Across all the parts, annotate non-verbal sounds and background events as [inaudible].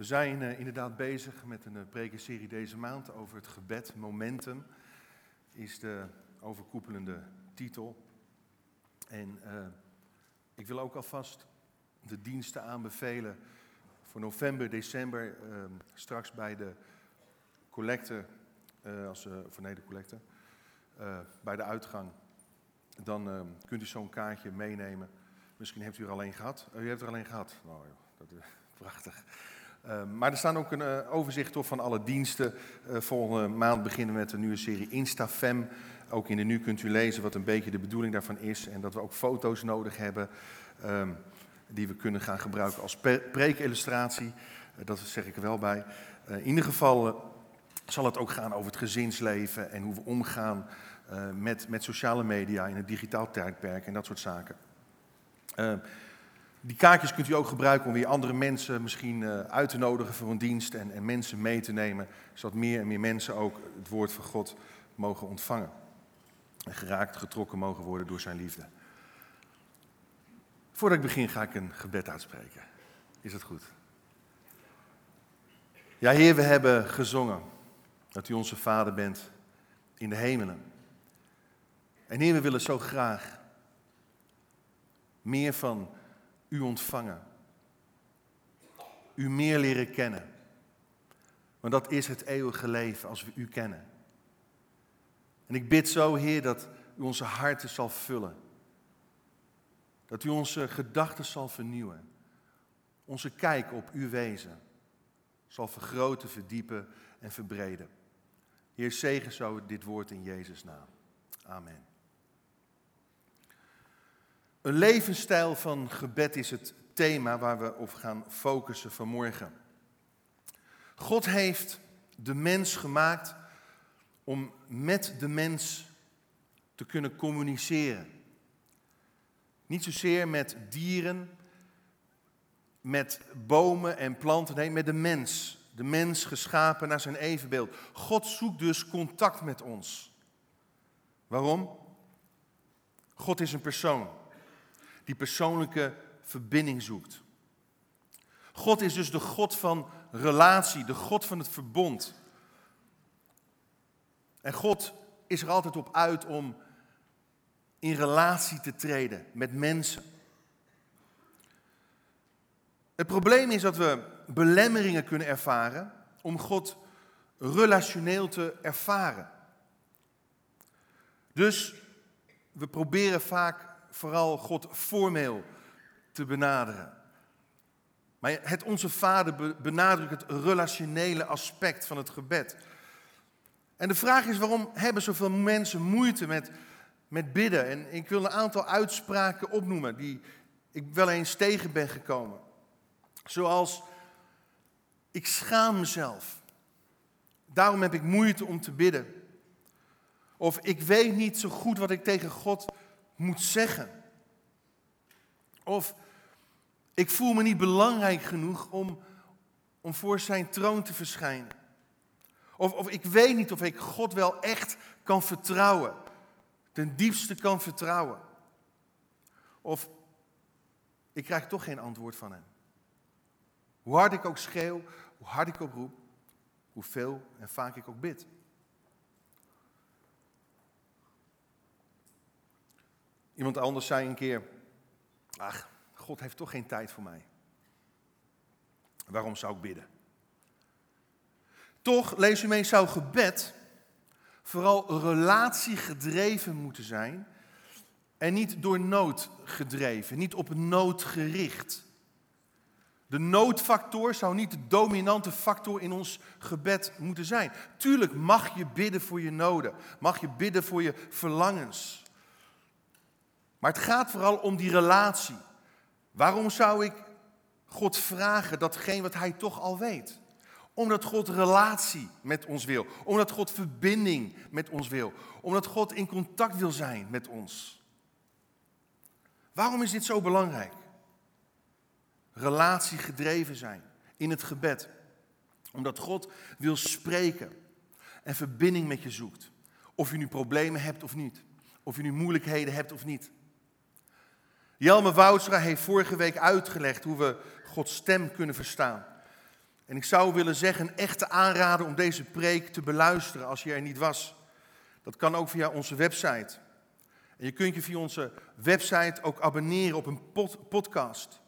We zijn uh, inderdaad bezig met een uh, prekenserie deze maand over het gebed. Momentum is de overkoepelende titel. En uh, ik wil ook alvast de diensten aanbevelen voor november, december, ehm, straks bij de collecte, als, voor nee, de collecte, bij de uitgang. Dan ehm, kunt u zo'n kaartje meenemen. Misschien heeft u er alleen gehad. u heeft er alleen gehad. Nou, dat is [laughs] prachtig. Uh, maar er staan ook een uh, overzicht op van alle diensten. Uh, volgende maand beginnen we met een nieuwe serie InstaFem. Ook in de nu kunt u lezen wat een beetje de bedoeling daarvan is. En dat we ook foto's nodig hebben um, die we kunnen gaan gebruiken als preekillustratie. dat zeg ik er wel bij. in ieder geval zal het ook gaan over het gezinsleven en hoe we omgaan met, met sociale media in het digitaal tijdperk en dat soort zaken. Die kaartjes kunt u ook gebruiken om weer andere mensen misschien uh, uit te nodigen voor een dienst en, en, mensen mee te nemen, zodat meer en meer mensen ook het woord van God mogen ontvangen. En geraakt, getrokken mogen worden door zijn liefde. Voordat ik begin ga ik een gebed uitspreken. Is dat goed? Ja, Heer, we hebben gezongen dat u onze Vader bent in de hemelen. En Heer, we willen zo graag meer van u ontvangen. U meer leren kennen. Want dat is het eeuwige leven als we u kennen. En ik bid zo, Heer, dat u onze harten zal vullen. Dat u onze gedachten zal vernieuwen. Onze kijk op uw wezen zal vergroten, verdiepen en verbreden. Heer, zegen zo dit woord in Jezus' naam. Amen. Een levensstijl van gebed is het thema waar we op gaan focussen vanmorgen. God heeft de mens gemaakt om met de mens te kunnen communiceren. Niet zozeer met dieren, met bomen en planten, nee, met de mens. De mens geschapen naar zijn evenbeeld. God zoekt dus contact met ons. Waarom? God is een persoon die persoonlijke verbinding zoekt. God is dus de God van relatie, de God van het verbond. En God is er altijd op uit om in relatie te treden met mensen. Het probleem is dat we belemmeringen kunnen ervaren om God relationeel te ervaren. Dus we proberen vaak vooral God formeel te benaderen. Maar het Onze Vader benadrukt het relationele aspect van het gebed. En de vraag is waarom hebben zoveel mensen moeite met, met bidden? En ik wil een aantal uitspraken opnoemen die ik wel eens tegen ben gekomen. Zoals, ik schaam mezelf. Daarom heb ik moeite om te bidden. Of ik weet niet zo goed wat ik tegen God moet zeggen. Of ik voel me niet belangrijk genoeg om, om voor zijn troon te verschijnen. Of, of ik weet niet of ik God wel echt kan vertrouwen. Ten diepste kan vertrouwen. Of ik krijg toch geen antwoord van hem. Hoe hard ik ook schreeuw, hoe hard ik ook roep, hoeveel en vaak ik ook bid. Iemand anders zei een keer, ach, God heeft toch geen tijd voor mij. Waarom zou ik bidden? Toch, lees u mee, zou gebed vooral relatiegedreven moeten zijn en niet door nood gedreven, niet op nood gericht. De noodfactor zou niet de dominante factor in ons gebed moeten zijn. Tuurlijk mag je bidden voor je noden, mag je bidden voor je verlangens. Maar het gaat vooral om die relatie. Waarom zou ik God vragen datgene wat Hij toch al weet? Omdat God relatie met ons wil. Omdat God verbinding met ons wil. Omdat God in contact wil zijn met ons. Waarom is dit zo belangrijk? Relatie gedreven zijn in het gebed. Omdat God wil spreken en verbinding met je zoekt. Of je nu problemen hebt of niet. Of je nu moeilijkheden hebt of niet. Jelme Woudstra heeft vorige week uitgelegd hoe we Gods stem kunnen verstaan. En ik zou willen zeggen, echte aanrader om deze preek te beluisteren als je er niet was. Dat kan ook via onze website. En je kunt je via onze website ook abonneren op een podcast.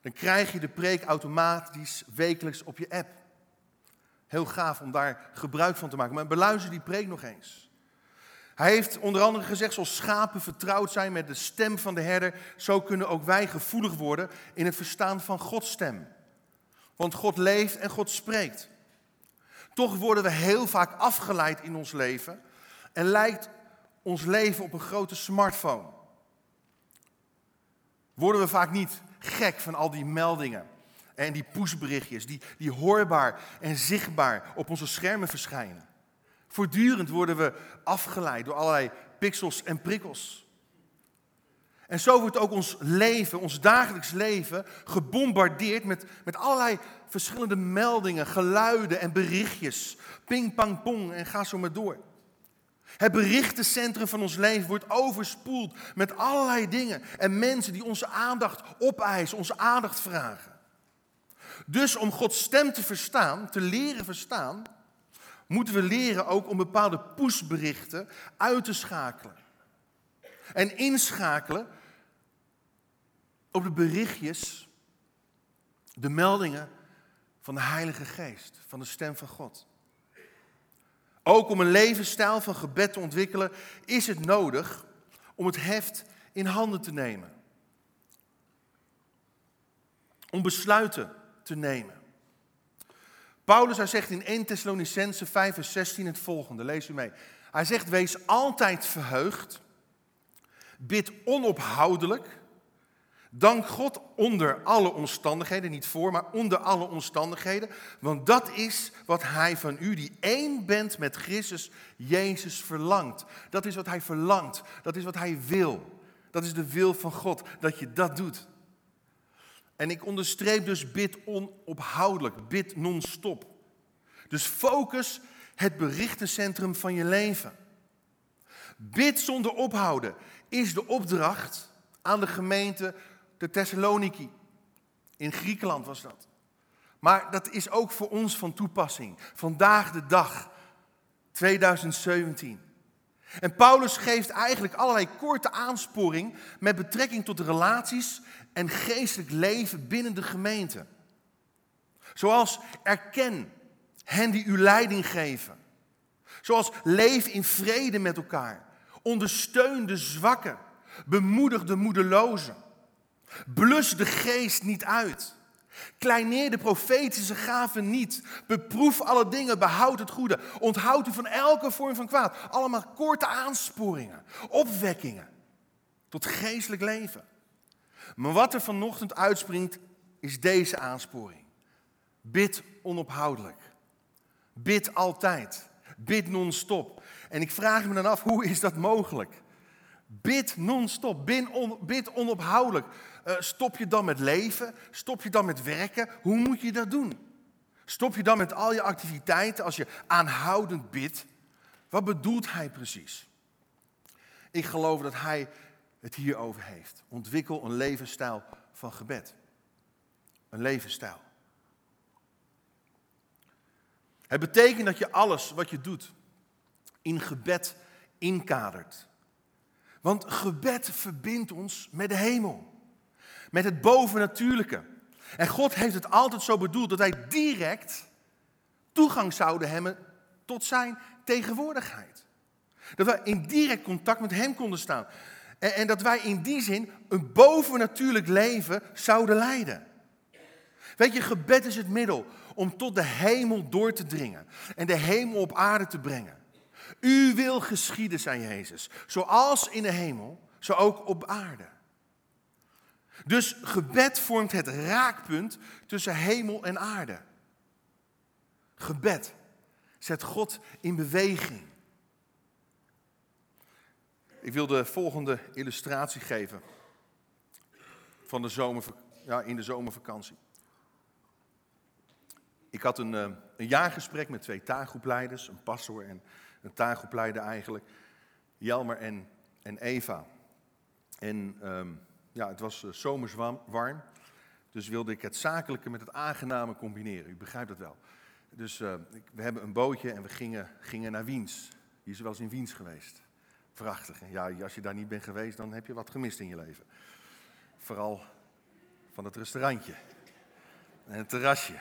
Dan krijg je de preek automatisch wekelijks op je app. Heel gaaf om daar gebruik van te maken. Maar beluister die preek nog eens. Hij heeft onder andere gezegd, zoals schapen vertrouwd zijn met de stem van de herder, zo kunnen ook wij gevoelig worden in het verstaan van Gods stem. Want God leeft en God spreekt. Toch worden we heel vaak afgeleid in ons leven en lijkt ons leven op een grote smartphone. Worden we vaak niet gek van al die meldingen en die pushberichtjes die, die hoorbaar en zichtbaar op onze schermen verschijnen. Voortdurend worden we afgeleid door allerlei pixels en prikkels. En zo wordt ook ons leven, ons dagelijks leven, gebombardeerd met, met allerlei verschillende meldingen, geluiden en berichtjes. Ping, pang, pong en ga zo maar door. Het berichtencentrum van ons leven wordt overspoeld met allerlei dingen en mensen die onze aandacht opeisen, onze aandacht vragen. Dus om Gods stem te verstaan, te leren verstaan, moeten we leren ook om bepaalde pushberichten uit te schakelen. En inschakelen op de berichtjes, de meldingen van de Heilige Geest, van de stem van God. Ook om een levensstijl van gebed te ontwikkelen, is het nodig om het heft in handen te nemen. Om besluiten te nemen. Paulus, hij zegt in 1 Thessalonicense 5 vers 16 het volgende, lees u mee. Hij zegt, wees altijd verheugd, bid onophoudelijk, dank God onder alle omstandigheden, niet voor, maar onder alle omstandigheden, want dat is wat hij van u, die één bent met Christus, Jezus, verlangt. Dat is wat hij verlangt, dat is wat hij wil. Dat is de wil van God, dat je dat doet. En ik onderstreep dus bid onophoudelijk, bid non-stop. Dus focus het berichtencentrum van je leven. Bid zonder ophouden is de opdracht aan de gemeente de Thessaloniki. In Griekenland was dat. Maar dat is ook voor ons van toepassing. Vandaag de dag, 2017. En Paulus geeft eigenlijk allerlei korte aansporing met betrekking tot relaties en geestelijk leven binnen de gemeente. Zoals erken hen die u leiding geven. Zoals leef in vrede met elkaar. Ondersteun de zwakken. Bemoedig de moedelozen. Blus de geest niet uit. Kleineer de profetische gaven niet. Beproef alle dingen, behoud het goede. Onthoud u van elke vorm van kwaad. Allemaal korte aansporingen, opwekkingen tot geestelijk leven. Maar wat er vanochtend uitspringt, is deze aansporing. Bid onophoudelijk. Bid altijd. Bid non-stop. En ik vraag me dan af, hoe is dat mogelijk? Bid non-stop, bid, onophoudelijk. Uh, stop je dan met leven? Stop je dan met werken? Hoe moet je dat doen? Stop je dan met al je activiteiten als je aanhoudend bidt? Wat bedoelt hij precies? Ik geloof dat hij het hierover heeft. Ontwikkel een levensstijl van gebed. Een levensstijl. Het betekent dat je alles wat je doet in gebed inkadert. Want gebed verbindt ons met de hemel, met het bovennatuurlijke. En God heeft het altijd zo bedoeld dat wij direct toegang zouden hebben tot zijn tegenwoordigheid. Dat wij in direct contact met Hem konden staan. En, en dat wij in die zin een bovennatuurlijk leven zouden leiden. Weet je, gebed is het middel om tot de hemel door te dringen en de hemel op aarde te brengen. U wil geschieden, zei Jezus, zoals in de hemel, zo ook op aarde. Dus gebed vormt het raakpunt tussen hemel en aarde. Gebed zet God in beweging. Ik wil de volgende illustratie geven van de zomer, ja, in de zomervakantie. Ik had een, eh, een jaargesprek met twee taakgroepleiders, een pastor en een taakgroepleider eigenlijk, Jelmer en, en Eva. En um, ja, het was uh, zomers warm. Dus wilde ik het zakelijke met het aangename combineren. U begrijpt dat wel. Dus uh, we hebben een bootje en we gingen, gingen naar Wiens. Je is wel eens in Wiens geweest. Prachtig. Ja, als je daar niet bent geweest, dan heb je wat gemist in je leven. Vooral van het restaurantje. En het terrasje.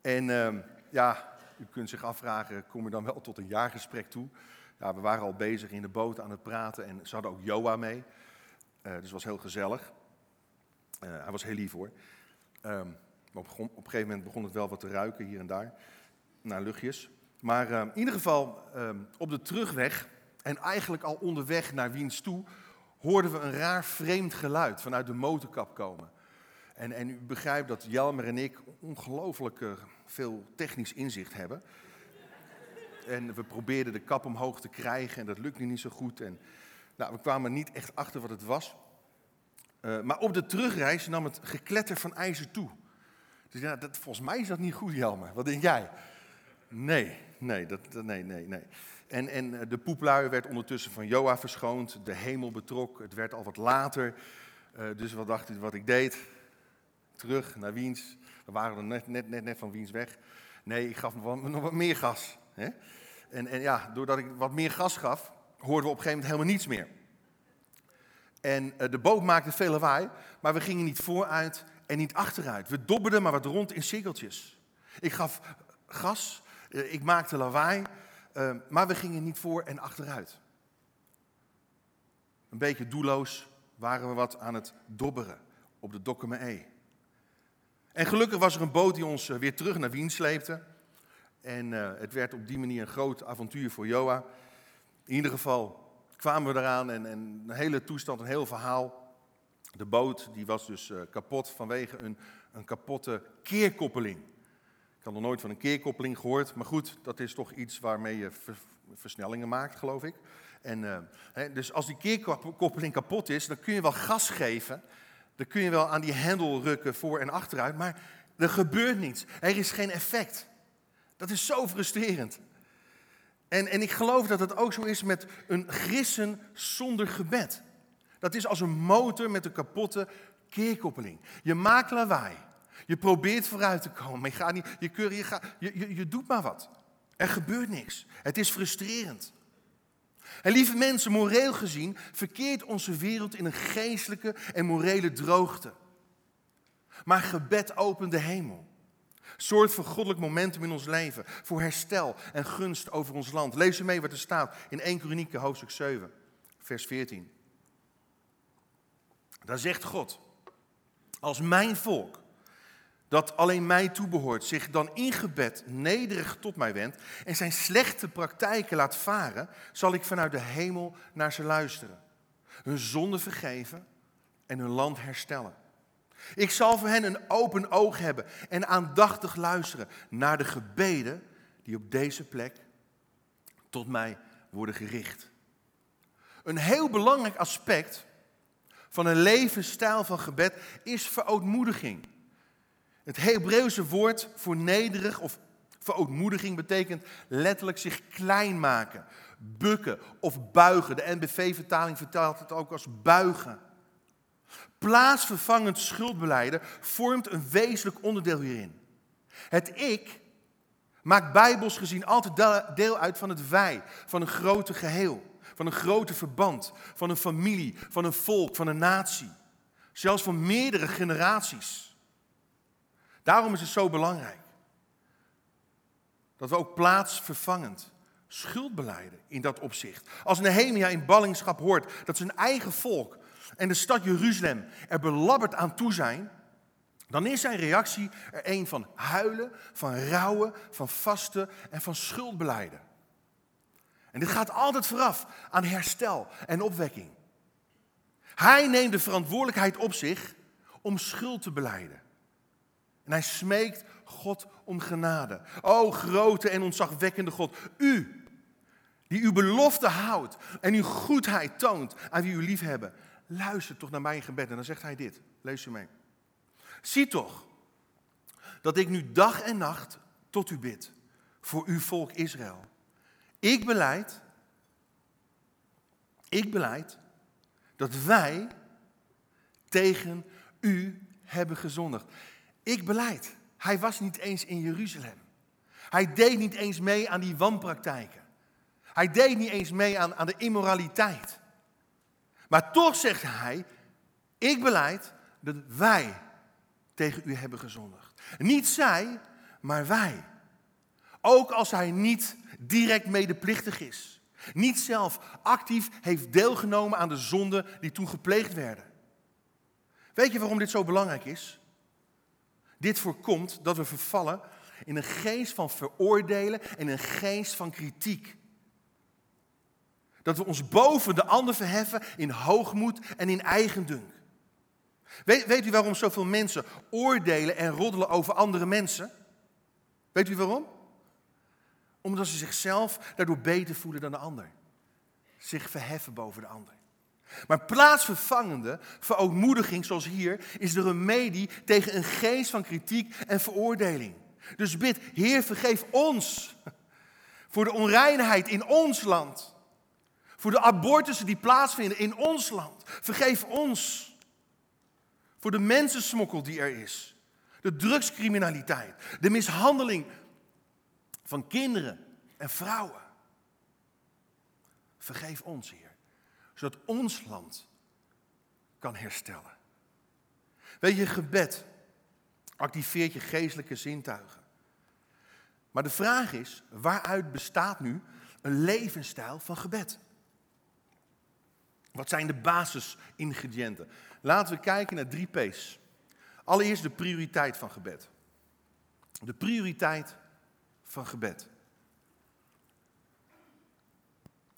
En uh, ja, u kunt zich afvragen, kom je dan wel tot een jaargesprek toe? Ja, we waren al bezig in de boot aan het praten en ze hadden ook Joa mee. Uh, dus het was heel gezellig. Uh, hij was heel lief hoor. Um, op, op, een gegeven moment begon het wel wat te ruiken hier en daar, naar luchtjes. Maar uh, in ieder geval um, op de terugweg en eigenlijk al onderweg naar Wiens toe, hoorden we een raar vreemd geluid vanuit de motorkap komen. En, en u begrijpt dat Jelmer en ik ongelooflijk veel technisch inzicht hebben. En we probeerden de kap omhoog te krijgen en dat lukte niet zo goed. En, nou, we kwamen niet echt achter wat het was. Uh, maar op de terugreis nam het gekletter van ijzer toe. Dus ja, dat, volgens mij is dat niet goed, Jelmer. Wat denk jij? Nee, nee, dat, nee, nee, nee. En, en de poeplui werd ondertussen van Joa verschoond. De hemel betrok. Het werd al wat later. Uh, dus wat dacht u wat ik deed? Terug naar Wiens. We waren net, net, net, net van Wiens weg. Nee, ik gaf nog wat meer gas. Hè? En, en ja, doordat ik wat meer gas gaf, hoorden we op een gegeven moment helemaal niets meer. En uh, de boot maakte veel lawaai, maar we gingen niet vooruit en niet achteruit. We dobberden maar wat rond in cirkeltjes. Ik gaf gas, ik maakte lawaai, uh, maar we gingen niet voor en achteruit. Een beetje doelloos waren we wat aan het dobberen op de Dokkume E. En gelukkig was er een boot die ons weer terug naar Wien sleepte. En het werd op die manier een groot avontuur voor Joa. In ieder geval kwamen we eraan en, en een hele toestand, een heel verhaal. De boot die was dus kapot vanwege een, een kapotte keerkoppeling. Ik had nog nooit van een keerkoppeling gehoord, maar goed, dat is toch iets waarmee je ver, versnellingen maakt, geloof ik. En, uh, hè, dus als die keerkoppeling kapot is, dan kun je wel gas geven. Dan kun je wel aan die hendel rukken voor en achteruit, maar er gebeurt niets. Er is geen effect. Dat is zo frustrerend. En, en ik geloof dat het ook zo is met een grissen zonder gebed. Dat is als een motor met een kapotte keerkoppeling. Je maakt lawaai. Je probeert vooruit te komen, maar je, gaat niet, je, keur, je, je, je, je doet maar wat. Er gebeurt niks. Het is frustrerend. En lieve mensen, moreel gezien verkeert onze wereld in een geestelijke en morele droogte. Maar gebed opent de hemel. Zorgt voor goddelijk momentum in ons leven, voor herstel en gunst over ons land. Lees u mee wat er staat in 1 Kronieken hoofdstuk 7, vers 14. Daar zegt God, als mijn volk, dat alleen mij toebehoort, zich dan in gebed nederig tot mij wendt en zijn slechte praktijken laat varen, zal ik vanuit de hemel naar ze luisteren. Hun zonde vergeven en hun land herstellen. Ik zal voor hen een open oog hebben en aandachtig luisteren naar de gebeden die op deze plek tot mij worden gericht. Een heel belangrijk aspect van een levensstijl van gebed is verootmoediging. Het Hebreeuwse woord voor nederig of verootmoediging betekent letterlijk zich klein maken, bukken of buigen. De NBV-vertaling vertaalt het ook als buigen. Plaatsvervangend schuldbeleiden vormt een wezenlijk onderdeel hierin. Het ik maakt bijbels gezien altijd deel uit van het wij, van een grote geheel, van een grote verband, van een familie, van een volk, van een natie. Zelfs van meerdere generaties. Daarom is het zo belangrijk dat we ook plaatsvervangend schuldbeleiden in dat opzicht. Als Nehemia in ballingschap hoort dat zijn eigen volk en de stad Jeruzalem er belabberd aan toe zijn, dan is zijn reactie er een van huilen, van rouwen, van vasten en van schuldbeleiden. En dit gaat altijd vooraf aan herstel en opwekking. Hij neemt de verantwoordelijkheid op zich om schuld te beleiden. En hij smeekt God om genade. O grote en ontzagwekkende God, u die uw belofte houdt en uw goedheid toont aan wie u liefhebben, luister toch naar mijn gebed. En dan zegt hij dit, lees u mee. Zie toch dat ik nu dag en nacht tot u bid voor uw volk Israël. Ik beleid, ik beleid dat wij tegen u hebben gezondigd. Ik beleid. Hij was niet eens in Jeruzalem. Hij deed niet eens mee aan die wanpraktijken. Hij deed niet eens mee aan, aan de immoraliteit. Maar toch zegt hij, ik beleid dat wij tegen u hebben gezondigd. Niet zij, maar wij. Ook als hij niet direct medeplichtig is. Niet zelf actief heeft deelgenomen aan de zonden die toen gepleegd werden. Weet je waarom dit zo belangrijk is? Dit voorkomt dat we vervallen in een geest van veroordelen en een geest van kritiek. Dat we ons boven de ander verheffen in hoogmoed en in eigendunk. Weet, weet u waarom zoveel mensen oordelen en roddelen over andere mensen? Weet u waarom? Omdat ze zichzelf daardoor beter voelen dan de ander. Zich verheffen boven de ander. Maar plaatsvervangende verootmoediging, zoals hier, is de remedie tegen een geest van kritiek en veroordeling. Dus bid, Heer, vergeef ons voor de onreinheid in ons land. Voor de abortussen die plaatsvinden in ons land. Vergeef ons voor de mensensmokkel die er is. De drugscriminaliteit. De mishandeling van kinderen en vrouwen. Vergeef ons, Heer, zodat ons land kan herstellen. Weet je, gebed activeert je geestelijke zintuigen. Maar de vraag is, waaruit bestaat nu een levensstijl van gebed? Wat zijn de basisingrediënten? Laten we kijken naar drie P's. Allereerst de prioriteit van gebed. De prioriteit van gebed.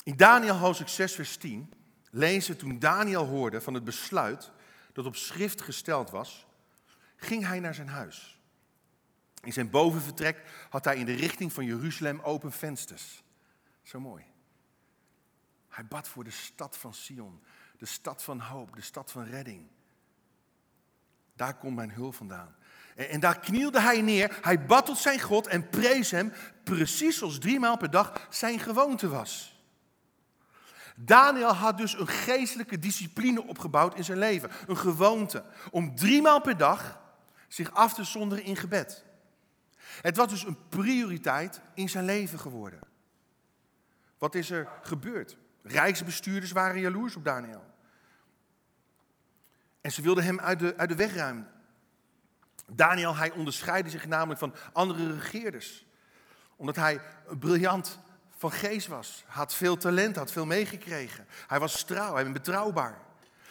In Daniel hoofdstuk 6 vers 10 lezen toen Daniel hoorde van het besluit dat op schrift gesteld was, ging hij naar zijn huis. In zijn bovenvertrek had hij in de richting van Jeruzalem open vensters. Zo mooi. Hij bad voor de stad van Sion, de stad van hoop, de stad van redding. Daar komt mijn hulp vandaan. En, en daar knielde hij neer, hij bad tot zijn God en prees hem, precies zoals drie maal per dag zijn gewoonte was. Daniel had dus een geestelijke discipline opgebouwd in zijn leven. Een gewoonte om drie maal per dag zich af te zonderen in gebed. Het was dus een prioriteit in zijn leven geworden. Wat is er gebeurd? Rijksbestuurders waren jaloers op Daniel. En ze wilden hem uit de, uit de weg ruimen. Daniel, hij onderscheidde zich namelijk van andere regeerders. Omdat hij briljant van geest was. Had veel talent, had veel meegekregen. Hij was trouw, hij was betrouwbaar.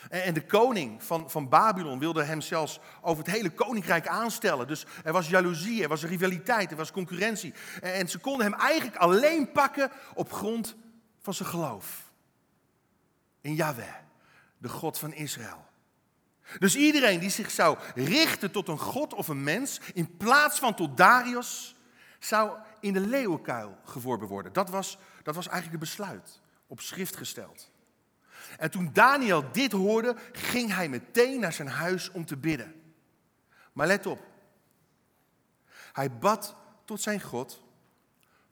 En de koning van, van Babylon wilde hem zelfs over het hele koninkrijk aanstellen. Dus er was jaloezie, er was rivaliteit, er was concurrentie. En ze konden hem eigenlijk alleen pakken op grond van zijn geloof. In Yahweh, de God van Israël. Dus iedereen die zich zou richten tot een god of een mens, in plaats van tot Darius, zou in de leeuwenkuil geworpen worden. Dat was, dat was eigenlijk het besluit, op schrift gesteld. En toen Daniel dit hoorde, ging hij meteen naar zijn huis om te bidden. Maar let op, hij bad tot zijn God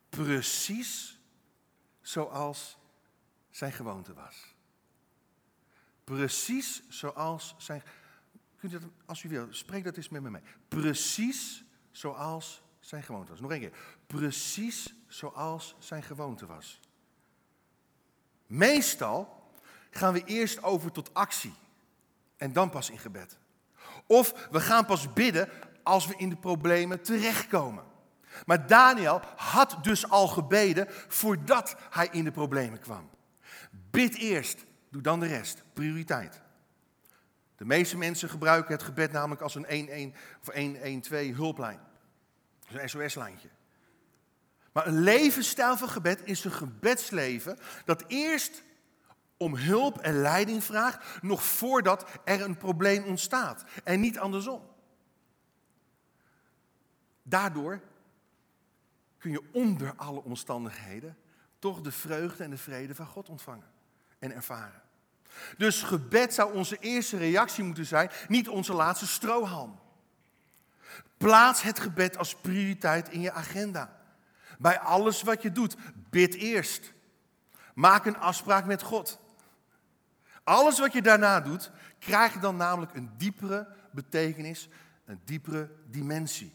precies zoals zijn gewoonte was. Precies zoals zijn. Kunt dat, als u wil, spreek dat eens met me mee. Precies zoals zijn gewoonte was. Nog één keer. Precies zoals zijn gewoonte was. Meestal gaan we eerst over tot actie en dan pas in gebed. Of we gaan pas bidden als we in de problemen terechtkomen. Maar Daniel had dus al gebeden voordat hij in de problemen kwam. Bid eerst Doe dan de rest. Prioriteit. De meeste mensen gebruiken het gebed namelijk als een 1-1 of 112 hulplijn. Een SOS-lijntje. Maar een levensstijl van gebed is een gebedsleven dat eerst om hulp en leiding vraagt, nog voordat er een probleem ontstaat. En niet andersom. Daardoor kun je onder alle omstandigheden toch de vreugde en de vrede van God ontvangen en ervaren. Dus gebed zou onze eerste reactie moeten zijn, niet onze laatste strohalm. Plaats het gebed als prioriteit in je agenda. Bij alles wat je doet, bid eerst. Maak een afspraak met God. Alles wat je daarna doet, krijgt dan namelijk een diepere, betekenis, een diepere dimensie.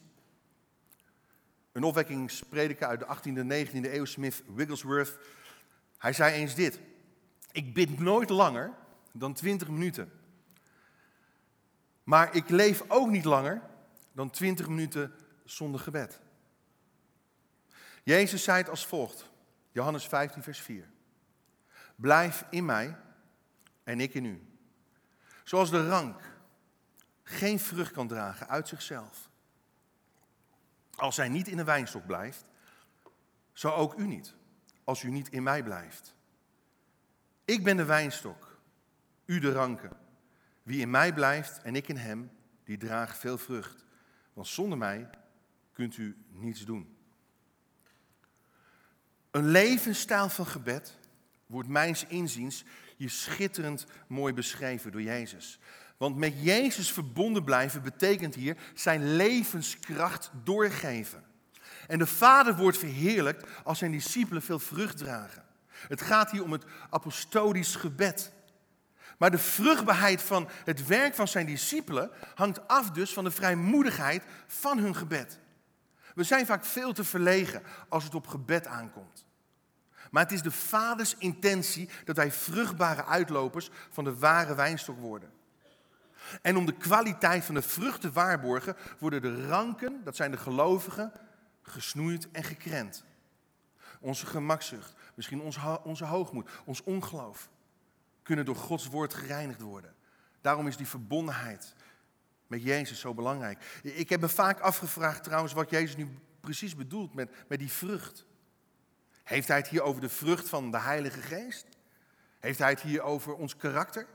Een opwekkingsprediker uit de 18e en 19e eeuw, Smith Wigglesworth, hij zei eens dit. Ik bid nooit langer dan 20 minuten. Maar ik leef ook niet langer dan 20 minuten zonder gebed. Jezus zei het als volgt, Johannes 15, vers 4. Blijf in mij en ik in u. Zoals de rank geen vrucht kan dragen uit zichzelf. Als hij niet in de wijnstok blijft, zo ook u niet, als u niet in mij blijft. Ik ben de wijnstok, u de ranken. Wie in mij blijft en ik in hem, die draagt veel vrucht. Want zonder mij kunt u niets doen. Een levensstijl van gebed wordt mijns inziens je schitterend mooi beschreven door Jezus. Want met Jezus verbonden blijven betekent hier zijn levenskracht doorgeven. En de Vader wordt verheerlijkt als zijn discipelen veel vrucht dragen. Het gaat hier om het apostolisch gebed. Maar de vruchtbaarheid van het werk van zijn discipelen hangt af dus van de vrijmoedigheid van hun gebed. We zijn vaak veel te verlegen als het op gebed aankomt. Maar het is de vaders intentie dat wij vruchtbare uitlopers van de ware wijnstok worden. En om de kwaliteit van de vrucht te waarborgen, worden de ranken, dat zijn de gelovigen, gesnoeid en gekrend. Onze gemakzucht, misschien onze, onze hoogmoed, ons ongeloof, kunnen door Gods woord gereinigd worden. Daarom is die verbondenheid met Jezus zo belangrijk. Ik heb me vaak afgevraagd trouwens wat Jezus nu precies bedoelt met, met die vrucht. Heeft hij het hier over de vrucht van de Heilige Geest? Heeft hij het hier over ons karakter?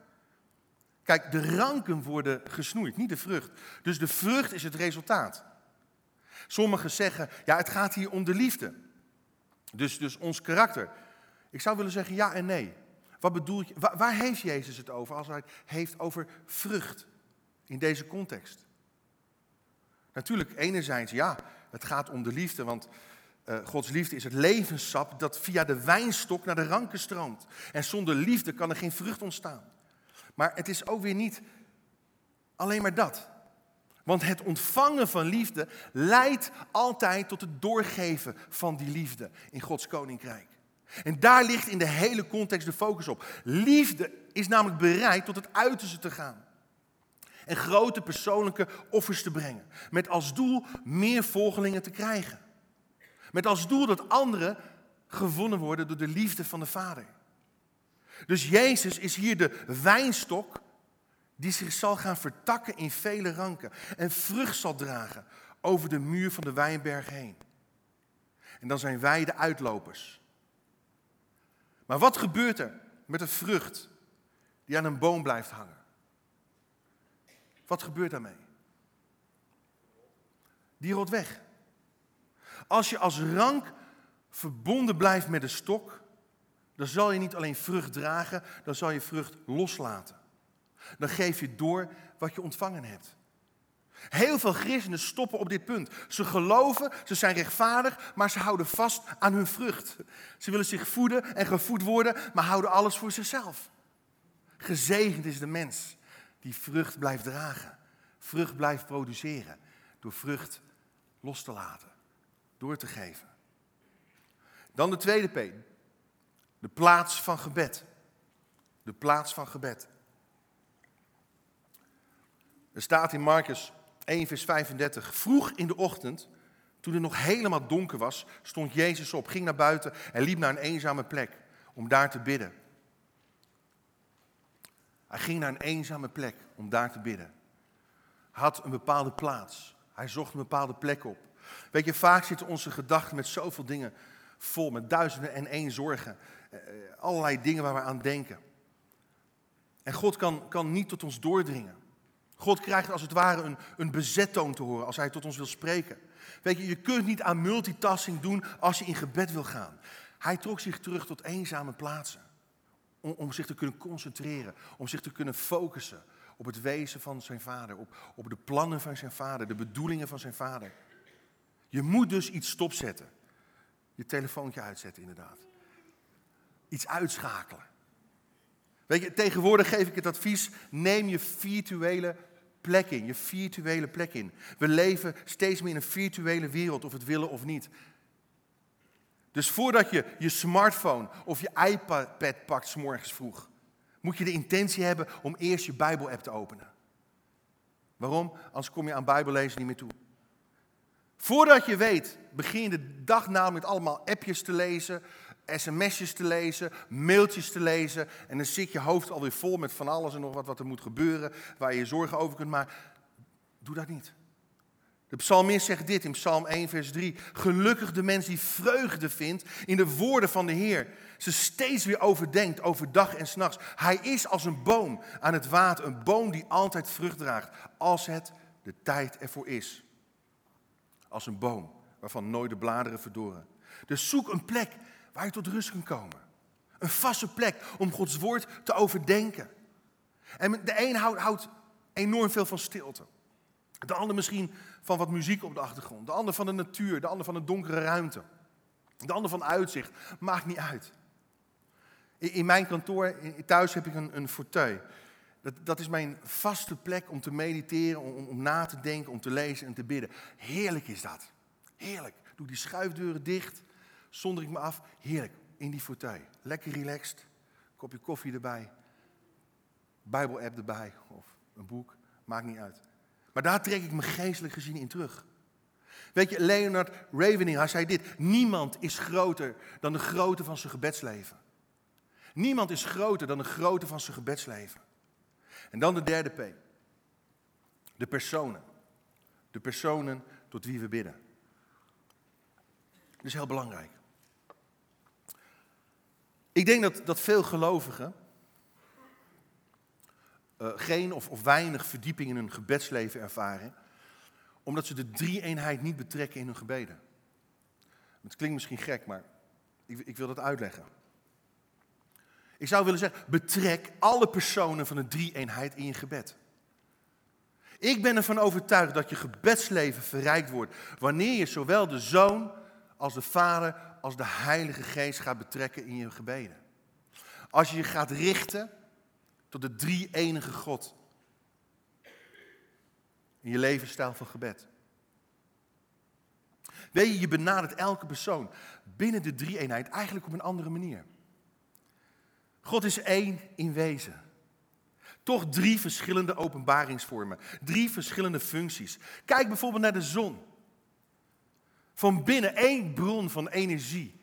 Kijk, de ranken worden gesnoeid, niet de vrucht. Dus de vrucht is het resultaat. Sommigen zeggen, ja, het gaat hier om de liefde. Dus, dus ons karakter. Ik zou willen zeggen ja en nee. Wat bedoel je? Waar, waar heeft Jezus het over als hij het heeft over vrucht in deze context? Natuurlijk, enerzijds ja, het gaat om de liefde, want uh, Gods liefde is het levenssap dat via de wijnstok naar de ranken stroomt. En zonder liefde kan er geen vrucht ontstaan. Maar het is ook weer niet alleen maar dat. Want het ontvangen van liefde leidt altijd tot het doorgeven van die liefde in Gods koninkrijk. En daar ligt in de hele context de focus op. Liefde is namelijk bereid tot het uiterste te gaan. En grote persoonlijke offers te brengen. Met als doel meer volgelingen te krijgen. Met als doel dat anderen gewonnen worden door de liefde van de Vader. Dus Jezus is hier de wijnstok die zich zal gaan vertakken in vele ranken en vrucht zal dragen over de muur van de wijnberg heen. En dan zijn wij de uitlopers. Maar wat gebeurt er met een vrucht die aan een boom blijft hangen? Wat gebeurt daarmee? Die rolt weg. Als je als rank verbonden blijft met de stok, dan zal je niet alleen vrucht dragen, dan zal je vrucht loslaten. Dan geef je door wat je ontvangen hebt. Heel veel christenen stoppen op dit punt. Ze geloven, ze zijn rechtvaardig, maar ze houden vast aan hun vrucht. Ze willen zich voeden en gevoed worden, maar houden alles voor zichzelf. Gezegend is de mens die vrucht blijft dragen, vrucht blijft produceren, door vrucht los te laten, door te geven. Dan de tweede P, de plaats van gebed. De plaats van gebed. Er staat in Marcus 1, vers 35. Vroeg in de ochtend, toen het nog helemaal donker was, stond Jezus op, ging naar buiten en liep naar een eenzame plek om daar te bidden. Hij ging naar een eenzame plek om daar te bidden. Hij had een bepaalde plaats. Hij zocht een bepaalde plek op. Weet je, vaak zitten onze gedachten met zoveel dingen vol, met duizenden en één zorgen. Eh, allerlei dingen waar we aan denken. En God kan, kan niet tot ons doordringen. God krijgt als het ware een, een bezettoon te horen als hij tot ons wil spreken. Weet je, je kunt niet aan multitasking doen als je in gebed wil gaan. Hij trok zich terug tot eenzame plaatsen. Om, om zich te kunnen concentreren, om zich te kunnen focussen op het wezen van zijn vader, op, op de plannen van zijn vader, de bedoelingen van zijn vader. Je moet dus iets stopzetten. Je telefoontje uitzetten, inderdaad. Iets uitschakelen. Weet je, tegenwoordig geef ik het advies: neem je virtuele plek in, je virtuele plek in. We leven steeds meer in een virtuele wereld, of het willen of niet. Dus voordat je je smartphone of je iPad pakt, s morgens vroeg, moet je de intentie hebben om eerst je Bijbel-app te openen. Waarom? Anders kom je aan Bijbellezen niet meer toe. Voordat je weet, begin je de dag namelijk met allemaal appjes te lezen, sms'jes te lezen, mailtjes te lezen. En dan zit je hoofd alweer vol met van alles en nog wat, wat er moet gebeuren, waar je je zorgen over kunt maken. Doe dat niet. De psalmist zegt dit in Psalm 1, vers 3. Gelukkig de mens die vreugde vindt in de woorden van de Heer. Ze steeds weer overdenkt, overdag en s'nachts. Hij is als een boom aan het water, een boom die altijd vrucht draagt, als het de tijd ervoor is. Als een boom waarvan nooit de bladeren verdoren. Dus zoek een plek waar je tot rust kunt komen. Een vaste plek om Gods woord te overdenken. En de een houdt, houdt enorm veel van stilte. De ander misschien van wat muziek op de achtergrond. De ander van de natuur. De ander van een donkere ruimte. De ander van uitzicht. Maakt niet uit. In mijn kantoor, thuis heb ik een, een fauteuil. Dat, dat is mijn vaste plek om te mediteren, om, om na te denken, om te lezen en te bidden. Heerlijk is dat. Heerlijk. Doe die schuifdeuren dicht, zonder ik me af. Heerlijk, in die fauteuil. Lekker relaxed, kopje koffie erbij, Bijbel-app erbij of een boek, maakt niet uit. Maar daar trek ik me geestelijk gezien in terug. Weet je, Leonard Ravening, hij zei dit: Niemand is groter dan de grootte van zijn gebedsleven. Niemand is groter dan de grootte van zijn gebedsleven. En dan de derde P. De personen. De personen tot wie we bidden. Dat is heel belangrijk. Ik denk dat, dat veel gelovigen uh, geen of, of weinig verdieping in hun gebedsleven ervaren, omdat ze de drie-eenheid niet betrekken in hun gebeden. Het klinkt misschien gek, maar ik, ik wil dat uitleggen. Ik zou willen zeggen, betrek alle personen van de drie-eenheid in je gebed. Ik ben ervan overtuigd dat je gebedsleven verrijkt wordt wanneer je zowel de Zoon als de Vader als de Heilige Geest gaat betrekken in je gebeden. Als je je gaat richten tot de drie-enige God in je levensstijl van gebed. Weet je, je benadert elke persoon binnen de drie-eenheid eigenlijk op een andere manier. God is één in wezen. Toch drie verschillende openbaringsvormen, drie verschillende functies. Kijk bijvoorbeeld naar de zon. Van binnen één bron van energie.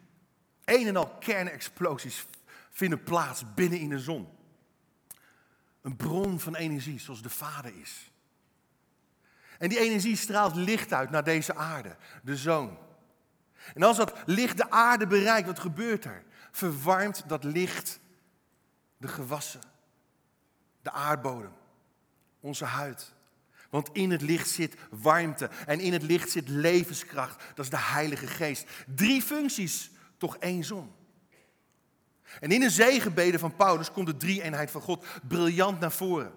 Een en al kernexplosies vinden plaats binnen in de zon. Een bron van energie zoals de Vader is. En die energie straalt licht uit naar deze aarde, de zoon. En als dat licht de aarde bereikt, wat gebeurt er? Verwarmt dat licht de gewassen, de aardbodem, onze huid. Want in het licht zit warmte en in het licht zit levenskracht. Dat is de Heilige Geest. Drie functies, toch één zon. En in de zegenbeden van Paulus komt de drie-eenheid van God briljant naar voren.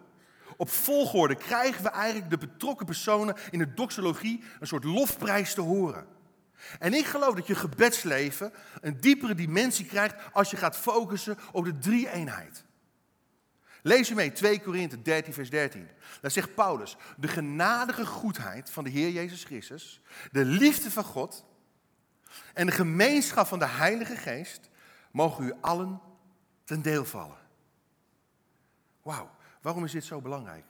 Op volgorde krijgen we eigenlijk de betrokken personen in de doxologie een soort lofprijs te horen. En ik geloof dat je gebedsleven een diepere dimensie krijgt als je gaat focussen op de drie-eenheid. Lees u mee, 2 Korinthe 13, vers 13. Daar zegt Paulus, de genadige goedheid van de Heer Jezus Christus, de liefde van God en de gemeenschap van de Heilige Geest mogen u allen ten deel vallen. Wauw, waarom is dit zo belangrijk?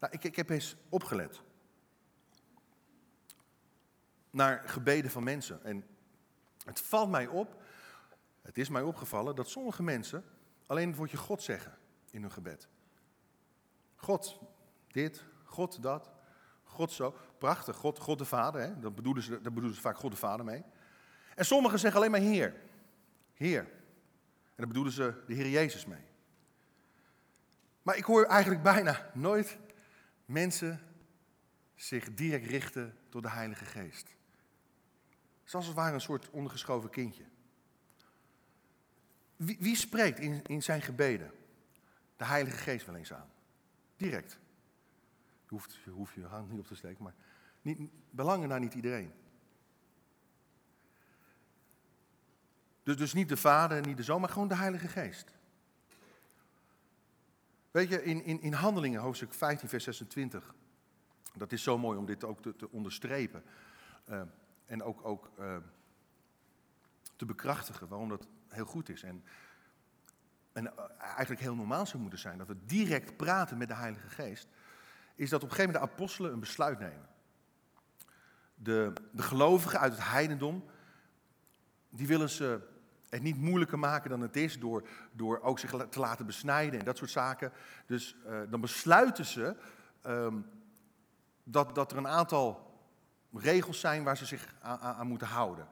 Nou, ik, ik heb eens opgelet naar gebeden van mensen. En het valt mij op, het is mij opgevallen, dat sommige mensen alleen het woordje God zeggen in hun gebed. God dit, God dat, God zo. Prachtig, God, God de Vader, hè? Dat, bedoelen ze, dat bedoelen ze vaak God de Vader mee. En sommigen zeggen alleen maar Heer. Heer. En daar bedoelen ze de Heer Jezus mee. Maar ik hoor eigenlijk bijna nooit mensen zich direct richten tot de Heilige Geest. Zoals het ware een soort ondergeschoven kindje. Wie, wie spreekt in, in zijn gebeden de Heilige Geest wel eens aan? Direct. Je hoeft, je hoeft je hand niet op te steken, maar niet, belangen naar niet iedereen. Dus, dus niet de Vader, niet de Zoon, maar gewoon de Heilige Geest. Weet je, in, in, in Handelingen, hoofdstuk 15, vers 26. Dat is zo mooi om dit ook te, te onderstrepen. Uh, en ook, ook uh, te bekrachtigen waarom dat heel goed is. En, en eigenlijk heel normaal zou moeten zijn dat we direct praten met de Heilige Geest. Is dat op een gegeven moment de apostelen een besluit nemen. De, de gelovigen uit het heidendom, die willen ze het niet moeilijker maken dan het is door, door ook zich te laten besnijden en dat soort zaken. Dus uh, dan besluiten ze um, dat, dat er een aantal regels zijn waar ze zich aan, aan, moeten houden.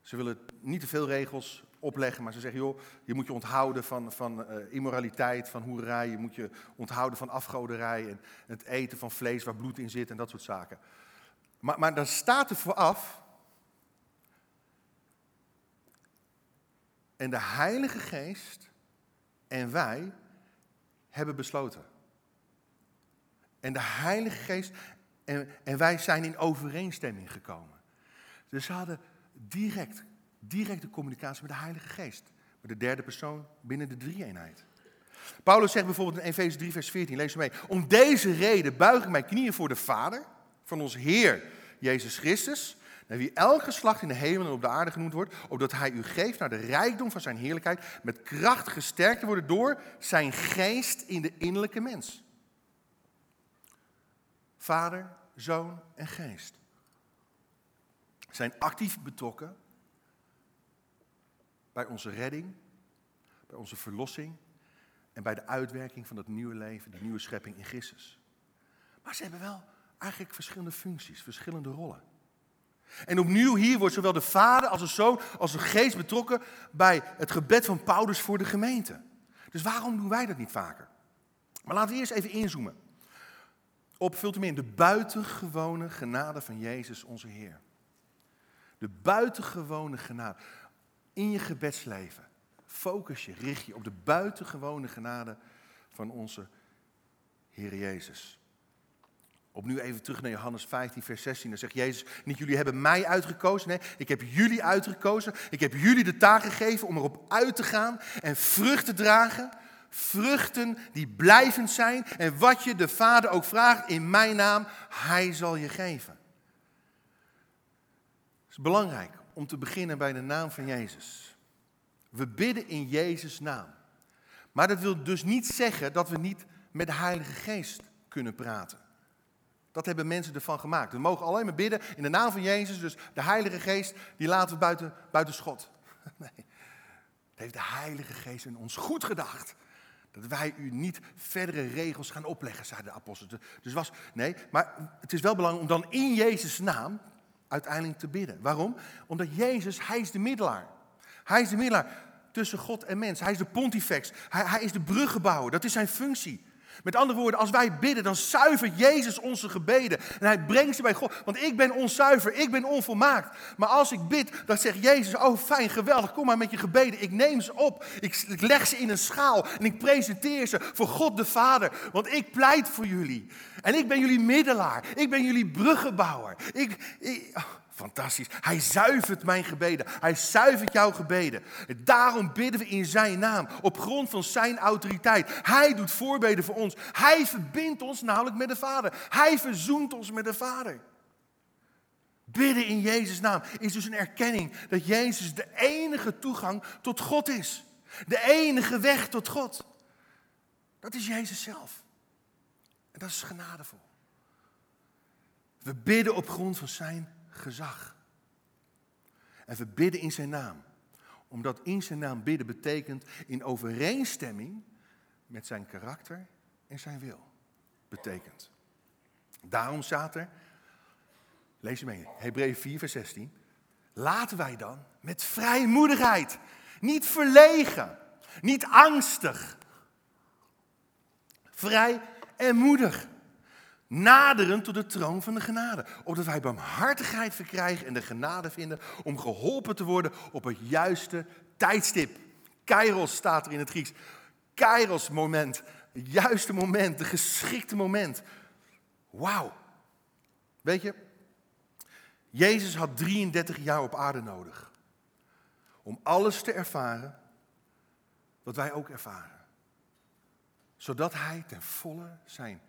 Ze willen niet te veel regels opleggen, maar ze zeggen, joh, je moet je onthouden van, van uh, immoraliteit, van hoerij, je moet je onthouden van afgoderij en het eten van vlees waar bloed in zit en dat soort zaken. Maar, maar dan staat er vooraf, En de Heilige Geest en wij hebben besloten. En de Heilige Geest en, en wij zijn in overeenstemming gekomen. Dus ze hadden direct, directe communicatie met de Heilige Geest. Met de derde persoon binnen de drie-eenheid. Paulus zegt bijvoorbeeld in Efeze 3, vers 14, lees mee. Om deze reden buig ik mijn knieën voor de Vader van ons Heer Jezus Christus en wie elk geslacht in de hemel en op de aarde genoemd wordt, opdat hij u geeft naar de rijkdom van zijn heerlijkheid, met kracht gesterkt te worden door zijn geest in de innerlijke mens. Vader, Zoon en Geest zijn actief betrokken bij onze redding, bij onze verlossing en bij de uitwerking van dat nieuwe leven, die nieuwe schepping in Christus. Maar ze hebben wel eigenlijk verschillende functies, verschillende rollen. En opnieuw hier wordt zowel de vader als de zoon als de geest betrokken bij het gebed van Paulus voor de gemeente. Dus waarom doen wij dat niet vaker? Maar laten we eerst even inzoomen op, vult hem in, de buitengewone genade van Jezus onze Heer. De buitengewone genade. In je gebedsleven focus je, richt je op de buitengewone genade van onze Heer Jezus. Opnieuw even terug naar Johannes 15, vers 16. Dan zegt Jezus, niet jullie hebben mij uitgekozen. Nee, ik heb jullie uitgekozen. Ik heb jullie de taak gegeven om erop uit te gaan en vrucht te dragen. Vruchten die blijvend zijn. En wat je de Vader ook vraagt in mijn naam, hij zal je geven. Het is belangrijk om te beginnen bij de naam van Jezus. We bidden in Jezus' naam. Maar dat wil dus niet zeggen dat we niet met de Heilige Geest kunnen praten. Dat hebben mensen ervan gemaakt. We mogen alleen maar bidden in de naam van Jezus. Dus de Heilige Geest, die laten we buiten, buiten schot. [laughs] Nee. Het heeft de Heilige Geest in ons goed gedacht. Dat wij u niet verdere regels gaan opleggen, zeiden de apostelen. Dus was, nee, maar het is wel belangrijk om dan in Jezus' naam uiteindelijk te bidden. Waarom? Omdat Jezus, hij is de middelaar. Hij is de middelaar tussen God en mens. Hij is de pontifex. Hij, hij is de bruggenbouwer. Dat is zijn functie. Met andere woorden, als wij bidden, dan zuivert Jezus onze gebeden. En hij brengt ze bij God. Want ik ben onzuiver, ik ben onvolmaakt. Maar als ik bid, dan zegt Jezus, oh fijn, geweldig, kom maar met je gebeden. Ik neem ze op, ik, leg ze in een schaal en ik presenteer ze voor God de Vader. Want ik pleit voor jullie. En ik ben jullie middelaar, ik ben jullie bruggenbouwer. Ik. Fantastisch. Hij zuivert mijn gebeden. Hij zuivert jouw gebeden. Daarom bidden we in zijn naam. Op grond van zijn autoriteit. Hij doet voorbeden voor ons. Hij verbindt ons namelijk met de Vader. Hij verzoent ons met de Vader. Bidden in Jezus' naam is dus een erkenning dat Jezus de enige toegang tot God is. De enige weg tot God. Dat is Jezus zelf. En dat is genadevol. We bidden op grond van zijn gezag. En we bidden in zijn naam. Omdat in zijn naam bidden betekent in overeenstemming met zijn karakter en zijn wil. Betekent. Daarom staat er, lees je mee, Hebreeën 4, vers 16. Laten wij dan met vrijmoedigheid, niet verlegen, niet angstig, vrij en moedig naderen tot de troon van de genade. Opdat wij barmhartigheid verkrijgen en de genade vinden om geholpen te worden op het juiste tijdstip. Kairos staat er in het Grieks. Kairos moment, het juiste moment, de geschikte moment. Wauw. Weet je, Jezus had 33 jaar op aarde nodig om alles te ervaren wat wij ook ervaren. zodat hij ten volle zijn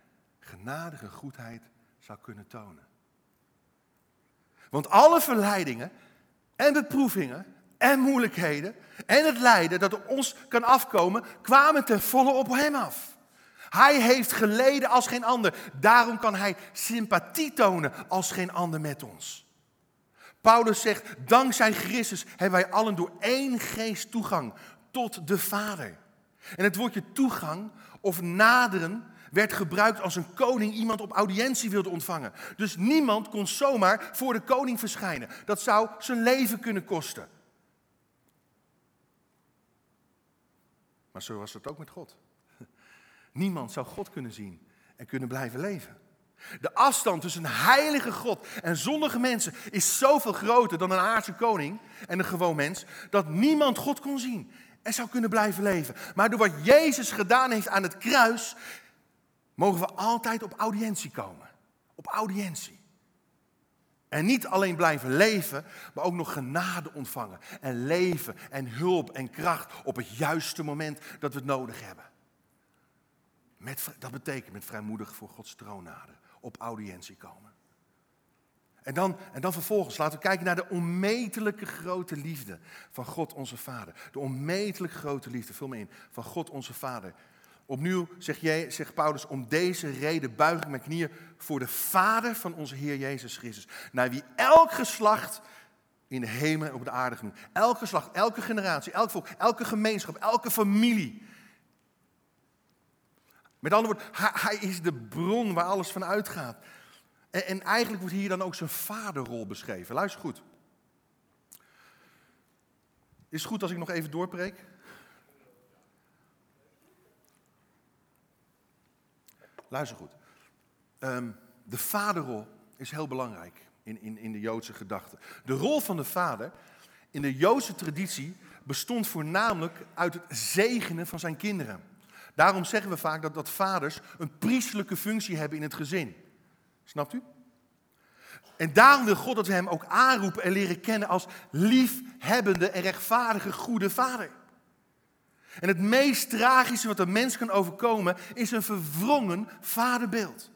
genadige goedheid zou kunnen tonen. Want alle verleidingen en beproevingen en moeilijkheden en het lijden dat op ons kan afkomen, kwamen ten volle op hem af. Hij heeft geleden als geen ander. Daarom kan hij sympathie tonen als geen ander met ons. Paulus zegt, dankzij Christus hebben wij allen door één geest toegang tot de Vader. En het woordje toegang of naderen werd gebruikt als een koning iemand op audiëntie wilde ontvangen. Dus niemand kon zomaar voor de koning verschijnen. Dat zou zijn leven kunnen kosten. Maar zo was het ook met God. Niemand zou God kunnen zien en kunnen blijven leven. De afstand tussen een heilige God en zondige mensen is zoveel groter dan een aardse koning en een gewoon mens, dat niemand God kon zien en zou kunnen blijven leven. Maar door wat Jezus gedaan heeft aan het kruis, mogen we altijd op audiëntie komen. Op audiëntie. En niet alleen blijven leven, maar ook nog genade ontvangen. En leven en hulp en kracht op het juiste moment dat we het nodig hebben. Met, dat betekent met vrijmoedig voor Gods troon naderen. Op audiëntie komen. En dan, en dan vervolgens laten we kijken naar de onmetelijke grote liefde van God onze Vader. De onmetelijk grote liefde, vul me in, van God onze Vader. Opnieuw zegt, jij, zegt Paulus, om deze reden buig ik mijn knieën voor de Vader van onze Heer Jezus Christus. Naar wie elk geslacht in de hemel en op de aarde genoemd. Elk geslacht, elke generatie, elk volk, elke gemeenschap, elke familie. Met andere woorden, hij, hij is de bron waar alles van uitgaat. En, en eigenlijk wordt hier dan ook zijn vaderrol beschreven. Luister goed. Is het goed als ik nog even doorpreek? Luister goed. Ehm, de vaderrol is heel belangrijk in, in, in de Joodse gedachte. De rol van de vader in de Joodse traditie bestond voornamelijk uit het zegenen van zijn kinderen. Daarom zeggen we vaak dat, dat vaders een priestelijke functie hebben in het gezin. Snapt u? En daarom wil God dat we hem ook aanroepen en leren kennen als liefhebbende en rechtvaardige goede vader. En het meest tragische wat een mens kan overkomen is een verwrongen vaderbeeld.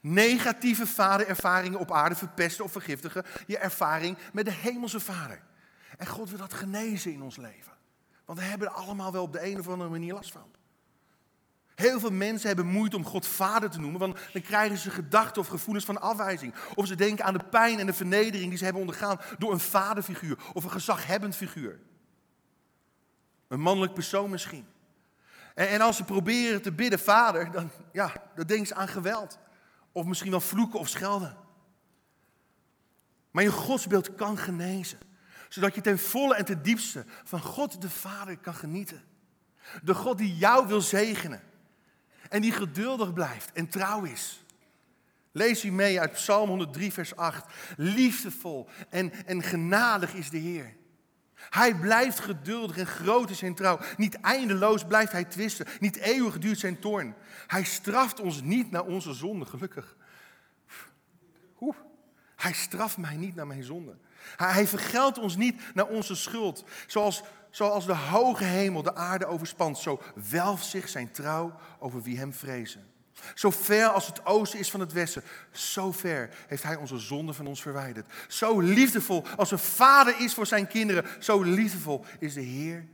Negatieve vaderervaringen op aarde verpesten of vergiftigen je ervaring met de hemelse vader. En God wil dat genezen in ons leven. Want we hebben er allemaal wel op de een of andere manier last van. Heel veel mensen hebben moeite om God vader te noemen, want dan krijgen ze gedachten of gevoelens van afwijzing. Of ze denken aan de pijn en de vernedering die ze hebben ondergaan door een vaderfiguur of een gezaghebbend figuur. Een mannelijk persoon misschien. En, en als ze proberen te bidden, vader, dan, ja, dan denken ze aan geweld. Of misschien wel vloeken of schelden. Maar je godsbeeld kan genezen. Zodat je ten volle en ten diepste van God de Vader kan genieten. De God die jou wil zegenen. En die geduldig blijft en trouw is. Lees u mee uit Psalm 103, vers 8. Liefdevol en, en genadig is de Heer. Hij blijft geduldig en groot is zijn trouw. Niet eindeloos blijft hij twisten. Niet eeuwig duurt zijn toorn. Hij straft ons niet naar onze zonde, gelukkig. Oeh. Hij straft mij niet naar mijn zonde. Hij, hij vergeldt ons niet naar onze schuld. Zoals, zoals de hoge hemel de aarde overspant, zo welft zich zijn trouw over wie hem vrezen. Zo ver als het oosten is van het westen, zo ver heeft hij onze zonde van ons verwijderd. Zo liefdevol als een vader is voor zijn kinderen, zo liefdevol is de Heer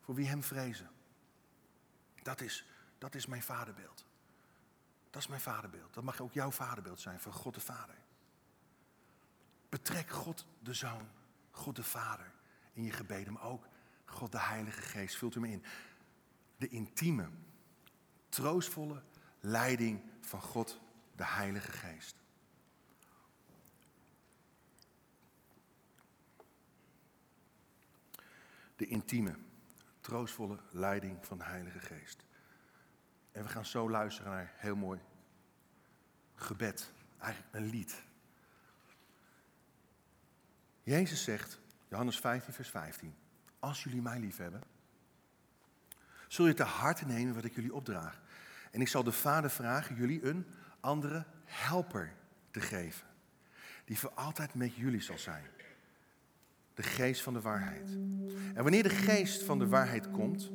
voor wie hem vrezen. Dat is, dat is mijn vaderbeeld. Dat is mijn vaderbeeld. Dat mag ook jouw vaderbeeld zijn van God de Vader. Betrek God de Zoon, God de Vader in je gebeden, maar ook God de Heilige Geest. Vult u me in. De intieme, troostvolle leiding van God de Heilige Geest. De intieme, troostvolle leiding van de Heilige Geest. En we gaan zo luisteren naar heel mooi gebed, eigenlijk een lied. Jezus zegt, Johannes 15, vers 15, als jullie mij lief hebben, zul je te harte nemen wat ik jullie opdraag. En ik zal de Vader vragen jullie een andere helper te geven. Die voor altijd met jullie zal zijn. De geest van de waarheid. En wanneer de geest van de waarheid komt,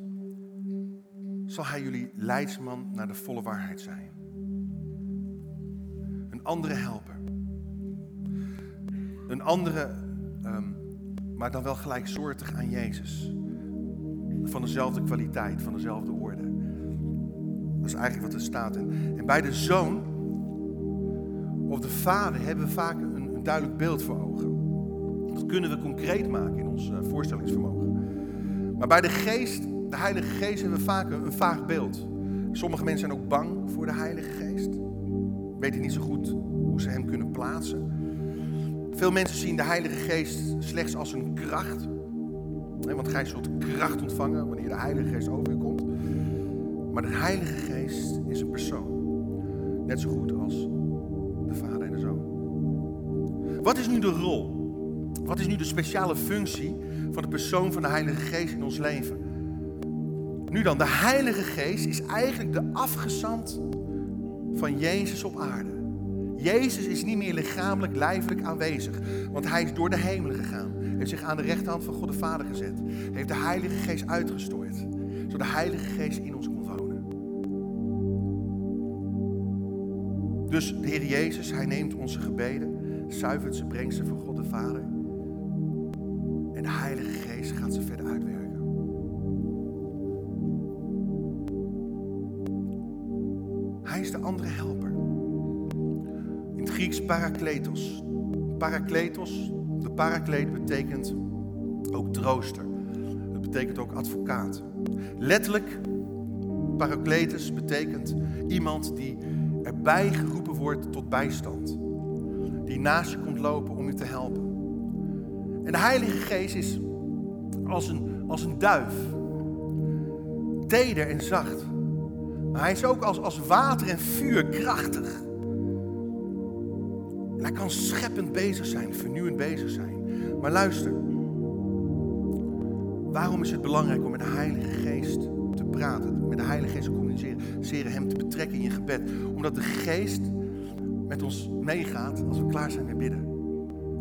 zal Hij jullie leidsman naar de volle waarheid zijn. Een andere helper. Een andere, ehm, maar dan wel gelijksoortig aan Jezus. Van dezelfde kwaliteit, van dezelfde. Is eigenlijk wat er staat. En, en bij de zoon of de vader hebben we vaak een, een duidelijk beeld voor ogen. Dat kunnen we concreet maken in ons uh, voorstellingsvermogen. Maar bij de geest, de Heilige Geest, hebben we vaak een, een vaag beeld. Sommige mensen zijn ook bang voor de Heilige Geest. Weten niet zo goed hoe ze hem kunnen plaatsen. Veel mensen zien de Heilige Geest slechts als een kracht. Want gij zult kracht ontvangen wanneer de Heilige Geest over je komt. Maar de Heilige Geest is een persoon. Net zo goed als de Vader en de Zoon. Wat is nu de rol? Wat is nu de speciale functie van de persoon van de Heilige Geest in ons leven? Nu dan, de Heilige Geest is eigenlijk de afgezant van Jezus op aarde. Jezus is niet meer lichamelijk, lijfelijk aanwezig, want hij is door de hemelen gegaan. Heeft zich aan de rechterhand van God de Vader gezet. Heeft de Heilige Geest uitgestort, zodat de Heilige Geest in ons kon Dus de Heer Jezus, hij neemt onze gebeden, zuivert ze, brengt ze voor God de Vader. En de Heilige Geest gaat ze verder uitwerken. Hij is de andere helper. In het Grieks parakletos. Parakletos, de parakleet betekent ook trooster. Het betekent ook advocaat. Letterlijk, parakletus betekent iemand die erbij geroepen wordt tot bijstand. Die naast je komt lopen om je te helpen. En de Heilige Geest is als een, als een duif. Teder en zacht. Maar hij is ook als, als water en vuur krachtig. En hij kan scheppend bezig zijn, vernieuwend bezig zijn. Maar luister. Waarom is het belangrijk om met de Heilige Geest praten? Met de Heilige Geest te communiceren, hem te betrekken in je gebed. Omdat de Geest met ons meegaat als we klaar zijn met bidden.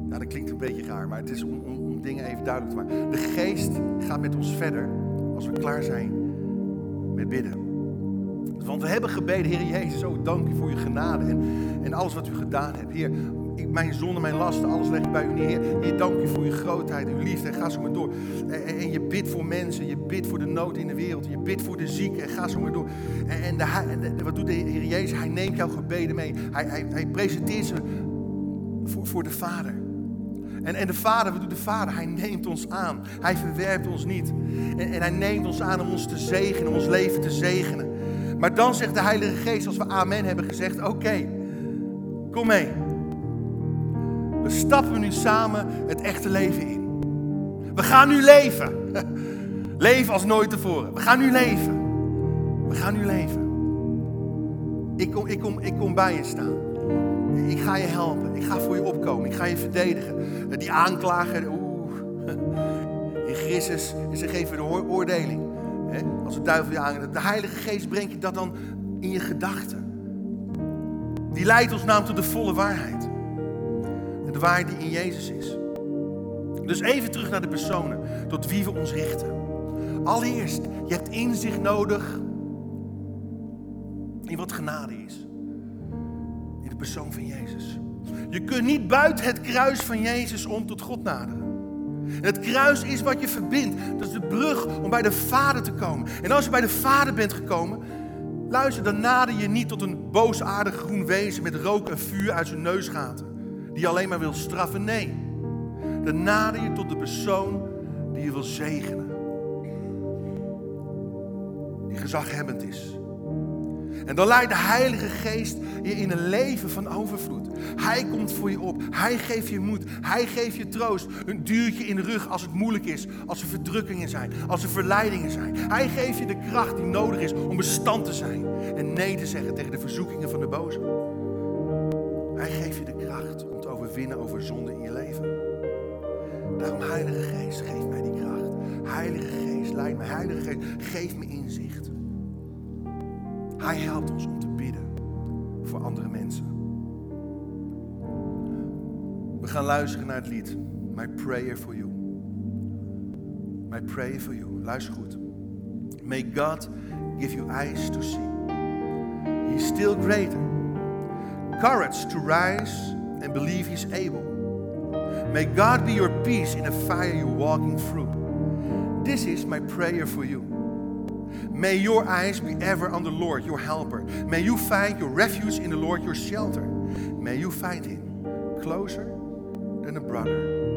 Nou, dat klinkt een beetje raar, maar het is om, dingen even duidelijk te maken. De Geest gaat met ons verder als we klaar zijn met bidden. Want we hebben gebeden, Heer Jezus, oh dank u voor uw genade en, en alles wat u gedaan hebt. Heer, ik, mijn zonde, mijn lasten, alles leg ik bij u neer. Heer, dank u voor uw grootheid, uw liefde en ga zo maar door. En, en, je bidt voor mensen, je bidt voor de nood in de wereld, je bidt voor de zieken en ga zo maar door. En, en, de, wat doet de Heer Jezus? Hij neemt jouw gebeden mee. Hij, hij, hij presenteert ze voor, voor de Vader. En, en de Vader, wat doet de Vader? Hij neemt ons aan. Hij verwerpt ons niet. En, en hij neemt ons aan om ons te zegenen, om ons leven te zegenen. Maar dan zegt de Heilige Geest, als we amen hebben gezegd, oké, kom mee. We stappen nu samen het echte leven in. We gaan nu leven. [laughs] Leven als nooit tevoren. We gaan nu leven. We gaan nu leven. Ik kom, ik kom, ik kom bij je staan. Ik ga je helpen. Ik ga voor je opkomen. Ik ga je verdedigen. Die aanklager, oeh. [laughs] In Christus is er geen veroordeling. Als de duivel je aangaat. De Heilige Geest brengt je dat dan in je gedachten. Die leidt ons namelijk tot de volle waarheid. De waarheid die in Jezus is. Dus even terug naar de personen tot wie we ons richten. Allereerst, je hebt inzicht nodig in wat genade is. In de persoon van Jezus. Je kunt niet buiten het kruis van Jezus om tot God naderen. En het kruis is wat je verbindt. Dat is de brug om bij de Vader te komen. En als je bij de Vader bent gekomen, luister, dan nader je niet tot een boosaardig groen wezen met rook en vuur uit zijn neusgaten. Die alleen maar wil straffen. Nee, dan nader je tot de persoon die je wil zegenen. Die gezaghebbend is. En dan leidt de Heilige Geest je in een leven van overvloed. Hij komt voor je op. Hij geeft je moed. Hij geeft je troost. Een duwtje in de rug als het moeilijk is. Als er verdrukkingen zijn. Als er verleidingen zijn. Hij geeft je de kracht die nodig is om bestand te zijn. En nee te zeggen tegen de verzoekingen van de boze. Hij geeft overwinnen over zonde in je leven. Daarom, Heilige Geest, geef mij die kracht. Heilige Geest, leid mij. Heilige Geest, geef me inzicht. Hij helpt ons om te bidden voor andere mensen. We gaan luisteren naar het lied My Prayer for You. My Prayer for You. Luister goed. May God give you eyes to see. He's still greater. Courage to rise and believe He's able. May God be your peace in the fire you're walking through. This is my prayer for you. May your eyes be ever on the Lord, your helper. May you find your refuge in the Lord, your shelter. May you find Him closer than a brother